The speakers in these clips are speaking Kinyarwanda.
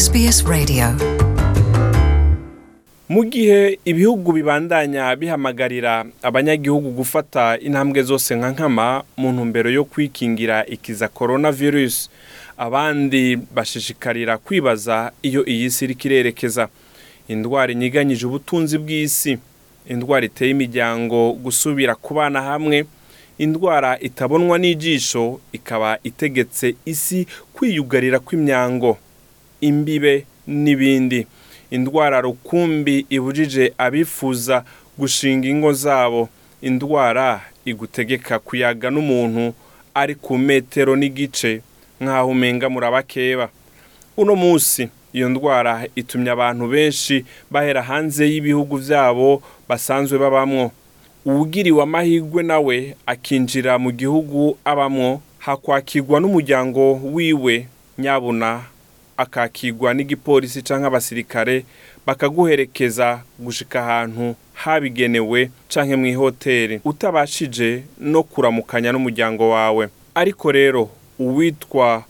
SBS Radio. Mu gihe ibihugu bibandanya bihamagarira abanyagihugu gufata intambwe zose nka nkama mu ntumbero yo kwikingira ikiza coronavirus abandi bashishikarira kwibaza iyo iyi si iriko irerekeza. Indwara inyiganyije ubutunzi bw'isi indwara iteye imiryango gusubira kubana hamwe indwara itabonwa n'ijisho ikaba itegetse isi kwiyugarira kw'imyango. Imbibe n'ibindi. Indwara rukumbi ibujije abifuza gushinga ingo zabo. Indwara igutegeka kuyaga n'umuntu ari ku metero n'igice nk'aho umenga murabakeba uno munsi iyo ndwara itumye abantu benshi bahera hanze y'ibihugu byabo basanzwe babamwo. Uwugiriwe amahirwe nawe akinjira mu gihugu abamwo hakwakirwa n'umuryango wiwe nyabuna akakigwa n'igipolisi cyangwa abasirikare bakaguherekeza gushika ahantu habigenewe canke mu ihoteli utabashije no kuramukanya n'umuryango wawe. Ariko rero uwitwa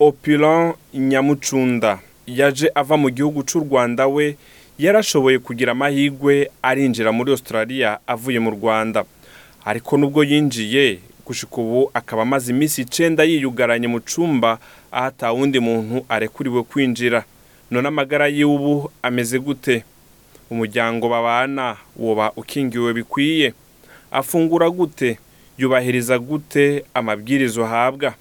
Opulent Nyamucunda yaje ava mu gihugu cy'u Rwanda we yarashoboye kugira amahirwe arinjira muri Australia avuye mu Rwanda. Ariko nubwo yinjiye gushika ubu akaba amaze iminsi icenda yiyugaranye mu cumba aho ata muntu arekuriwe kwinjira. None amagara y'ubu ameze gute? Umuryango babana woba ukingiwe bikwiye? Afungura gute? Yubahiriza gute? Amabwiriza uhabwa?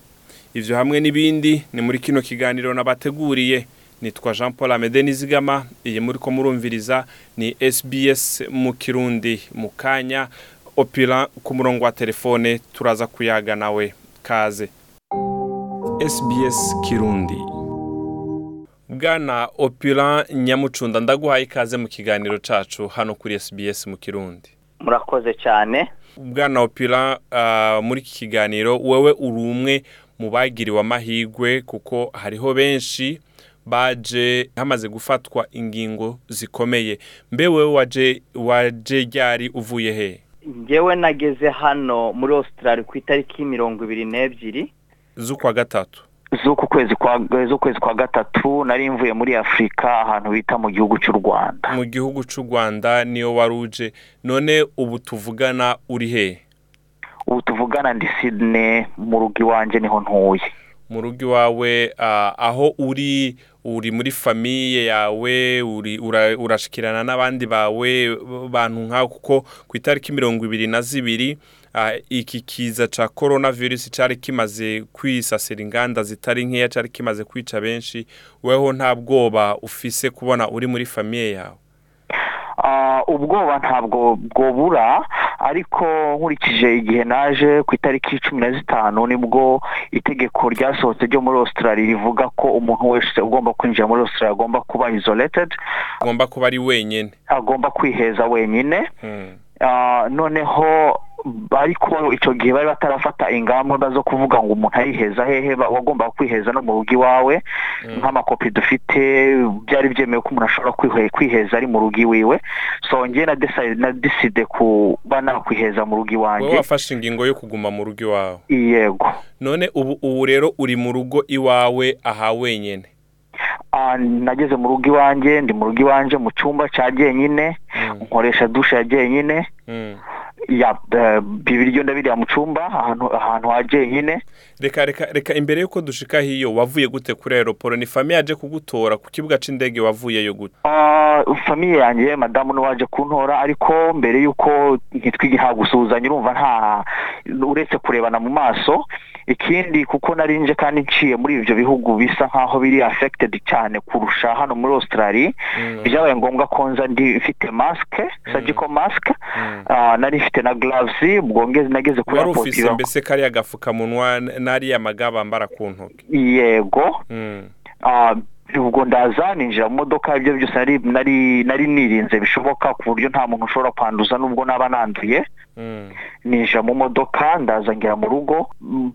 Ivyo hamwe n'ibindi ni muri kino kiganiro nabateguriye. Nitwa Jean Paul Amede Nizigama iyi muri ko murumviriza ni SBS mu Kirundi mu kanya. Opulent ku murongo wa telefone turaza kuyaga nawe kaze. SBS Kirundi. Bwana Opulent Nyamucunda ndaguhaye ikaze mu kiganiro cacu hano kuri SBS mu Kirundi. Murakoze cyane. Bwana Opulent uh, muri iki kiganiro wewe uri umwe mu bagiriwe amahirwe kuko hariho benshi baje hamaze gufatwa ingingo zikomeye. Mbe wewe waje waje ryari uvuye he? Ngewe nageze hano muri Australia ku itariki mirongo ibiri n'ebyiri. Z'ukwa gatatu. Z'ukwezi kwa gatatu nari mvuye muri afurika ahantu bita mu gihugu cy'u rwanda. Mu gihugu cy'u rwanda niyo wari uje. None ubu tuvugana uri he? Ubu tuvugana ndi Sydney mu rugo iwanjye ni ho ntuye. Mu rugo iwawe ah, aho uri uri muri famiye yawe urashikirana n'abandi bawe bantu nkawe kuko ku itariki mirongo ibiri na zibiri iki kiza ca coronavirus cari kimaze kwisasira inganda zitari nkeya cari kimaze kwica benshi. Weho nta bwoba ufise kubona uri muri famiye yawe? Ubwoba ntabwo bwobura. Ariko nkurikije igihe naje ku itariki cumi na zitanu ni bwo itegeko ryasohotse ryo muri Australia rivuga ko umuntu wese ugomba kwinjira muri Australia agomba kuba isolated agomba kuba ari wenyene agomba kwiheza wenyine Hmm. Noneho ariko icyo gihe bari batarafata ingamba zo kuvuga ngo umuntu ariheza hehe ba- wagombaga kwiheza no mu rugo iwawe nk'amakopi dufite byari byemewe ko umuntu ashobora kwihe- kwiheza ari mu rugo iwiwe. So njye na decide na decide kuba nakwiheza mu rugo iwanjye. Wafashe ingingo yo kuguma mu rugo iwawe. Yego. None ubu ubu rero uri mu rugo iwawe aha wenyene Ah, nageze mu rugo iwanjye ndi mu rugo iwanjye mu cyumba cya jyenyine nkoresha dushe ya jyenyine. Ya eh, ibiryo ndabirya mu cyumba ahantu ahantu ha jyenyine reka reka reka imbere yuko dushika hiyo wavuye gute kuri aeroporo? Ni famiye yaje kugutora ku kibuga c'indege wavuyeyo gute? Ah, famiye yanjye madamu ni we waje kuntora ariko mbere y'uko ntitwigiha gusuhuzanya urumva nta uretse kurebana mu maso. Ikindi kuko nari nje kandi nciye muri ibyo bihugu bisa nk'aho biri affected cyane kurusha hano muri Australia. Byabaye ngombwa ko nza ndi mfite surgical mask Ah, nari mfite na gloves ubwo ngeze nageze iba- mbese kariya gafukamunwa n- n'ariya maga bambara ku ntoki? Yego. Hmm. Ah, ubwo ndaza ninjira mu modoka ibyo byose nari nari nari nirinze bishoboka ku buryo nta muntu ushobora kwanduza nubwo naba nanduye. Hmm. ninjira mu modoka ndaza ngera mu rugo.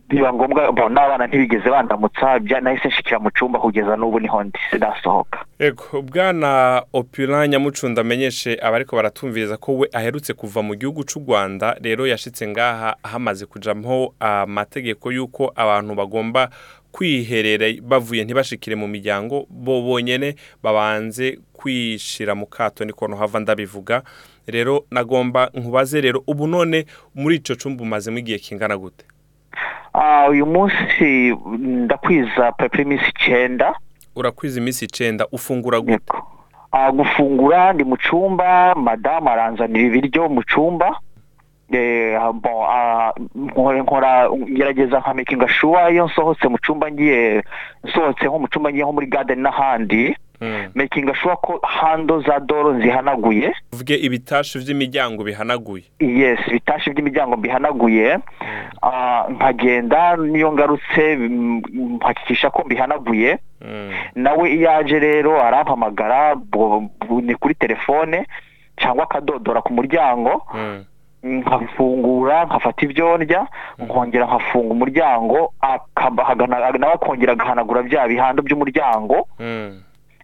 Biba ngombwa n'abana ntibigeze bandamutsa nahise nshikira mu cyumba kugeza n'ubu ni ho ndi sinasohoka ego bwana opulent nyamucunda amenyeshe abariko baratumviriza ko we aherutse kuva mu gihugu c'u rwanda rero yashitse ngaha hamaze kujamwo amategeko y'uko abantu bagomba kwiherera bavuye ntibashikire mu miryango bo bonyene babanze kwishira mu kato niko hava ndabivuga. Rero nagomba nkubaze rero ubu none muri ico cumba umazemo igihe kingana gute? Ah, uyu munsi ndakwiza pepe iminsi icenda. Urakwiza iminsi icenda ufungura gute. Ah, gufungura ndi mu cumba madamu aranzanira ibiryo mu cumba. Nkora nkora- ngerageza nka making sure iyo nsohotse mu cumba ngiye nsohotse nko mu cumba ngiye nko muri garden n'ahandi Mm. making sure ko hando za doro nzihanaguye. Uvuge ibitashu vy'imiryango bihanaguye. Yes ibitashi by'imiryango mbihanaguye Ah, nkagenda niyo ngarutse mpakikisha ko mbihanaguye. Mm. nawe iyo aje rero arampamagara ni kuri telefone cyangwa akadodora ku muryango. Nkafungura nkafata ibyo ndya nkongera nkafunga umuryango nawe akongera agahanagura bya bihando by'umuryango Mm.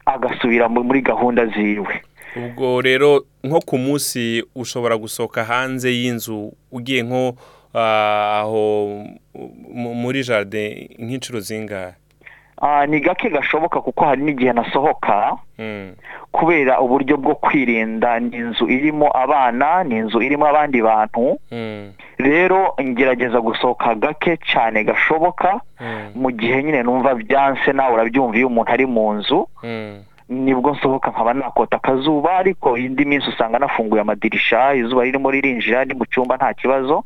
agasubira mu- muri gahunda ziwe. Ubwo rero nko ku munsi ushobora gusohoka hanze y'inzu ugiye nko ah, aho mu- muri jardin nk'inshuro zingahe Ah, ni gake gashoboka kuko hari n'igihe nasohoka Mm. kubera uburyo bwo kwirinda ni inzu irimo abana ni inzu irimo abandi bantu Mm. rero ngerageza gusohoka gake cyane gashoboka Mm. mu gihe nyine numva byanse nawe urabyumva iyo umuntu ari mu nzu ni bwo nsohoka nkaba nakota akazuba ariko indi minsi usanga nafunguye amadirisha izuba ririmo ririnjira ndi mu cyumba nta kibazo.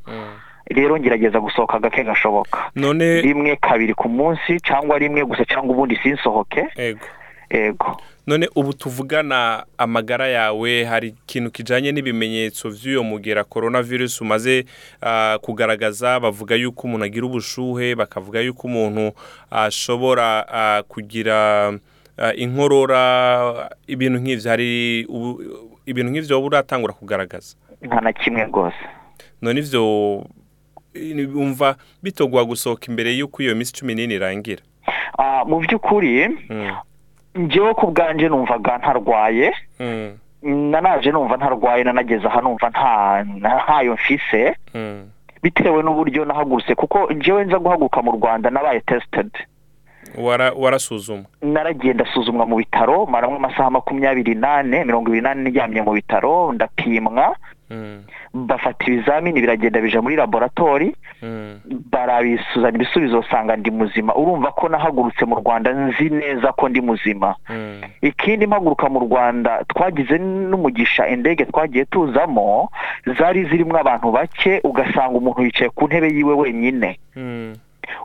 Rero ngerageza gusohoka gake gashoboka. None rimwe kabiri ku munsi cyangwa rimwe gusa cyangwa ubundi sinsohoke. Ego. Ego. None ubu tuvugana amagara yawe hari ikintu kijanye n'ibimenyetso vy'uyo mugera coronavirus umaze ah, kugaragaza bavuga yuko umuntu agira ubushuhe bakavuga yuko umuntu ashobora ah, kugira ah, inkorora ibintu nk'ivyo hari ibintu nk'ivyo wowe uratangura kugaragaza? Nta na kimwe rwose. None ivyo eh, umva bitogwa gusohoka imbere yuko iyo minsi cumi n'ine irangira. Ah, mu by'ukuri Mm, njyewe ku bwanjye numvaga ntarwaye. Mm, nanaje numva ntarwaye nanageze aha numva nta ntayo mfise. Mm. bitewe n'uburyo nahagurutse kuko njyewe nza guhaguruka mu rwanda nabaye tested. Wara- warasuzumwa? Naragiye ndasuzumwa mu bitaro maramwe amasaha makumyabiri n'ane mirongo ibiri n'ane ndyamye mu bitaro ndapimwa. Bafata ibizamini biragenda bija muri laboratori mm. barabisuzanya ibisubizo usanga ndi muzima. Urumva ko nahagurutse mu rwanda nzi neza ko ndi muzima. Mm, ikindi mpaguruka mu rwanda twagize n'umugisha indege twagiye tuzamo zari zirimo abantu bake ugasanga umuntu yicaye ku ntebe yiwe wenyine. Mm.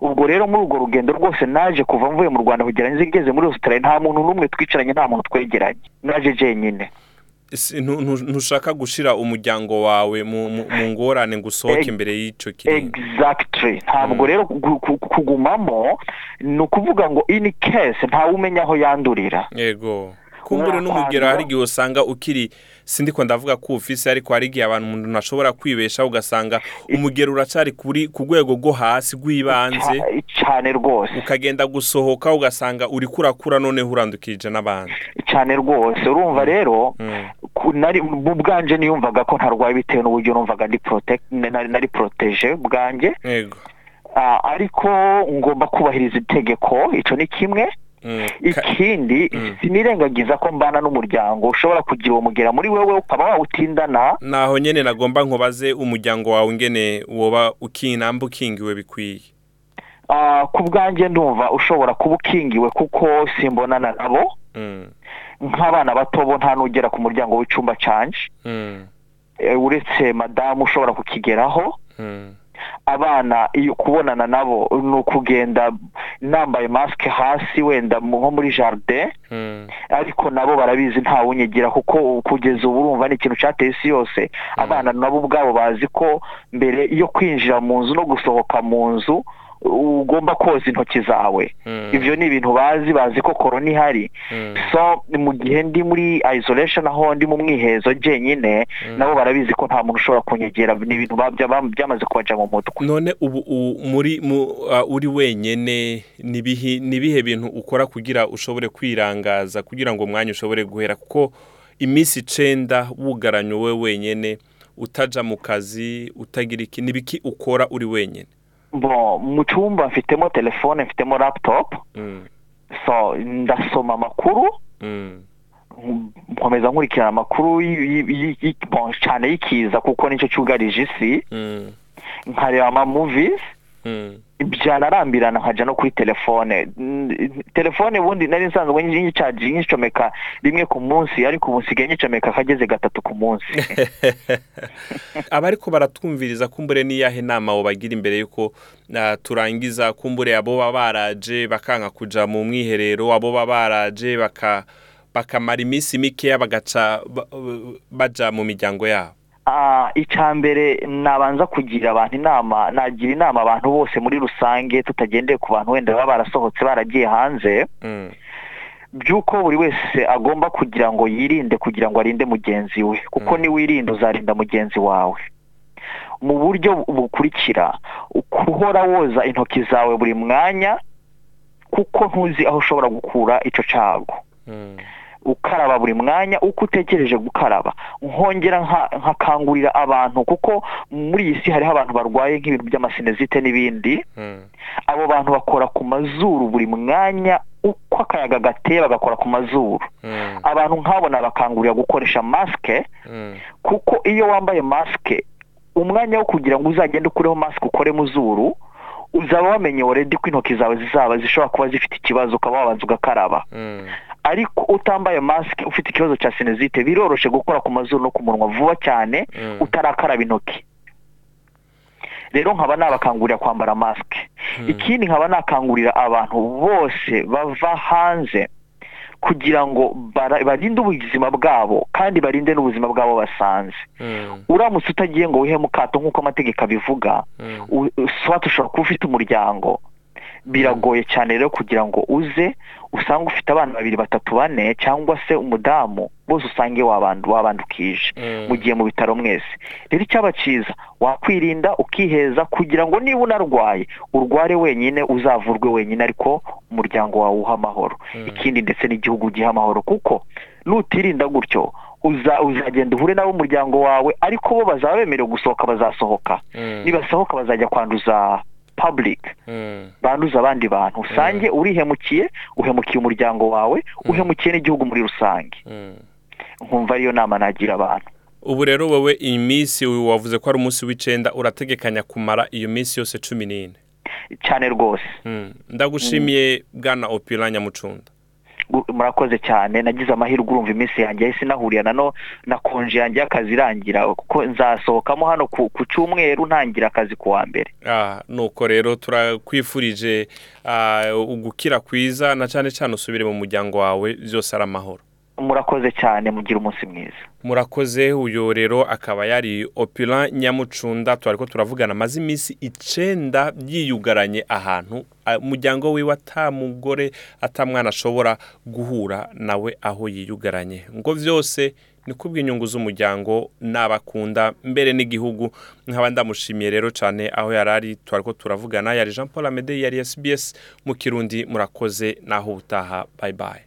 ubwo rero muri urwo rugendo rwose naje kuva mvuye mu rwanda kugira ngo ngeze muri Australia nta muntu n'umwe twicaranye nta muntu twegeranye. Naje ntu- ntushaka gushira umuryango wawe mu ngorane ngo usohoke imbere y'ico kiringo exactly. Ntabwo rero gu- gu- kugumamo ni ukuvuga ngo in case ntawe umenya aho yandurira. Yego. Kumbure n'umugero hari igihe usanga ukiri sindiko ndavuga ko ufise ariko hari igihe abantu umuntu ashobora kwibesha ugasanga umugero uracari kuri ku rwego rwo hasi rw'ibanze. Cyane rwose. Ukagenda gusohoka ugasanga uri kurakura noneho urandukirije n'abandi. Cyane rwose. Urumva rero Mm, ku- nari mu bwanje niyumvaga ko ntarwaye bitewe n'uburyo numvaga nari nari protege bwanjye. Ah, ariko ngomba kubahiriza itegeko ico ni kimwe. Ikindi Mm. sinirengagiza ko mbana n'umuryango ushobora kugira uwo mugera muri wewe ukaba wawutindana. Naho nyene nagomba nkubaze umuryango wawe ingene woba ukinamba ukingiwe bikwiye. Ah, ku bwanjye ndumva ushobora kuba ukingiwe kuko simbonana nabo. Mm, nk'abana bato bo nta n'ugera ku muryango w'icyumba canje mm, Eh, uretse madamu ushobora kukigeraho. Mm, abana kubonana nabo ni ukugenda nambaye masike hasi wenda nko muri jardin mm, ariko nabo barabizi ntawunyigira kuko kugeza ubu urumva ni ikintu cyateye isi yose. Abana nabo ubwabo bazi ko mbere yo kwinjira mu nzu no gusohoka mu nzu ugomba koza intoki zawe. Mm, ibyo ni ibintu bazi bazi ko korona ihari. Mm. so mu gihe ndi muri isolation aho ndi mu mwihezo jyenyine nabo barabizi ko nta muntu ushobora kunyegera. Ni ibintu byamaze kubaja mu mutwe. None ubu muri mu uri wenyene nibihe nibihe bintu ukora kugira ushobore kwirangaza kugira ngo umwanya ushobore guhera? Kuko iminsi icenda wugaranye wowe wenyene utaja mu kazi utagira iki nibiki ukora uri wenyene? bo mu cyumba mfitemo telefone mfitemo laptop Mm. so ndasoma amakuru Mm. nkomeza nkurikirana amakuru cyane y'ikiza kuko ni cyo cyugarije isi Mm. nkareba ama movies byanarambirana nkajya no kuri telefone. Telefone ubundi nari nsanzwe nyicaji nyicomeka rimwe ku munsi ariko ubu nsigaye nyicomeka akageze gatatu ku munsi. Abariko baratwumviriza kumbure n'iyahe nama wobagira imbere yuko turangiza kumbure abo baba baraje bakanka kuja mu mwiherero abo baba baraje baka bakamara iminsi mikeya bagaca ba- baja mu miryango yabo. Icya mbere nabanza kugira abantu inama nagira inama abantu bose muri rusange tutagendeye ku bantu wenda baba barasohotse baragiye hanze Mm. by'uko buri wese agomba kugira ngo yirinde kugira ngo arinde mugenzi we kuko Mm. niwirinda uzarinda mugenzi wawe mu buryo bukurikira guhora woza intoki zawe buri mwanya kuko ntuzi aho ushobora gukura icyo cyago Mm. Ukaraba buri mwanya uko utekereje gukaraba nkongera nka- nkakangurira abantu kuko muri iyi si hariho abantu barwaye nk'ibintu by'amasinezite n'ibindi Mm. abo bantu bakora ku mazuru buri mwanya uko akayaga gateye bagakora ku mazuru Mm. abantu nk'abo nabakangurira gukoresha masike Mm. kuko iyo wambaye masike umwanya wo kugira ngo uzagende ukureho masike ukore mu zuru uzaba wamenye already ko intoki zawe zizaba zishobora kuba zifite ikibazo ukaba wabanza ugakaraba. Ariko utambaye masike ufite ikibazo cya sinezite biroroshye gukora ku mazuru no ku munwa vuba cyane Mm. utarakaraba intoki rero nkaba nabakangurira kwambara masike Mm. ikindi nkaba nakangurira abantu bose bava hanze kugira ngo barinde ubuzima bwabo kandi barinde n'ubuzima bwabo basanze Mm. uramutse utagiye ngo wihe mu kato nk'uko amategeko abivuga ushobora kuba ufite umuryango biragoye cyane rero kugira ngo uze usange ufite abana babiri batatu bane cyangwa se umudamu bose usange wabandu wabandukije Mm. mugiye mu bitaro mwese rero icyaba cyiza wakwirinda ukiheza kugira ngo niba unarwaye urware wenyine uzavurwe wenyine ariko umuryango wawe uha amahoro Mm. ikindi ndetse n'igihugu giha amahoro kuko nutirinda gutyo uza uzagenda uhure nabo umuryango wawe ariko bo bazaba bemerewe gusohoka bazasohoka Mm. nibasohoka bazajya kwanduza public. Mm. banduza abandi bantu. Usange urihemukiye uhemukiye umuryango wawe uhemukiye n'igihugu muri rusange. Nkumva ariyo nama nagira abantu. Ubu rero wowe iyi minsi wavuze ko ari umunsi w'icenda urategekanya kumara iyo minsi yose cumi n'ine. Cyane rwose. Ndagushimiye bwana opira nyamucunda. Gu- murakoze cyane. Nagize amahirwe urumva iminsi yanjye yahise nahurirana no na konje yanjye y'akazi irangira. Kuko nzasohokamo hano ku, ku cyumweru ntangira akazi ku wa mbere. Ah, nuko rero turakwifurije ah, ugukira kwiza na cyane cyane usubire mu muryango wawe byose ari amahoro. Murakoze cyane mugira umunsi mwiza. Murakoze uyu rero akaba yari opira nyamucunda twari ko turavugana amaze iminsi icenda yiyugaranye ahantu ah, umuryango wiwe atamugore atamwana ashobora guhura nawe aho yiyugaranye. Ngo byose ni kubw'inyungu z'umuryango n'abakunda mbere n'igihugu. Nkaba ndamushimiye rero cyane aho yari ari twari ko turavugana. Yari jean paul amede yari sbs mu kirundi. Murakoze naho ubutaha bye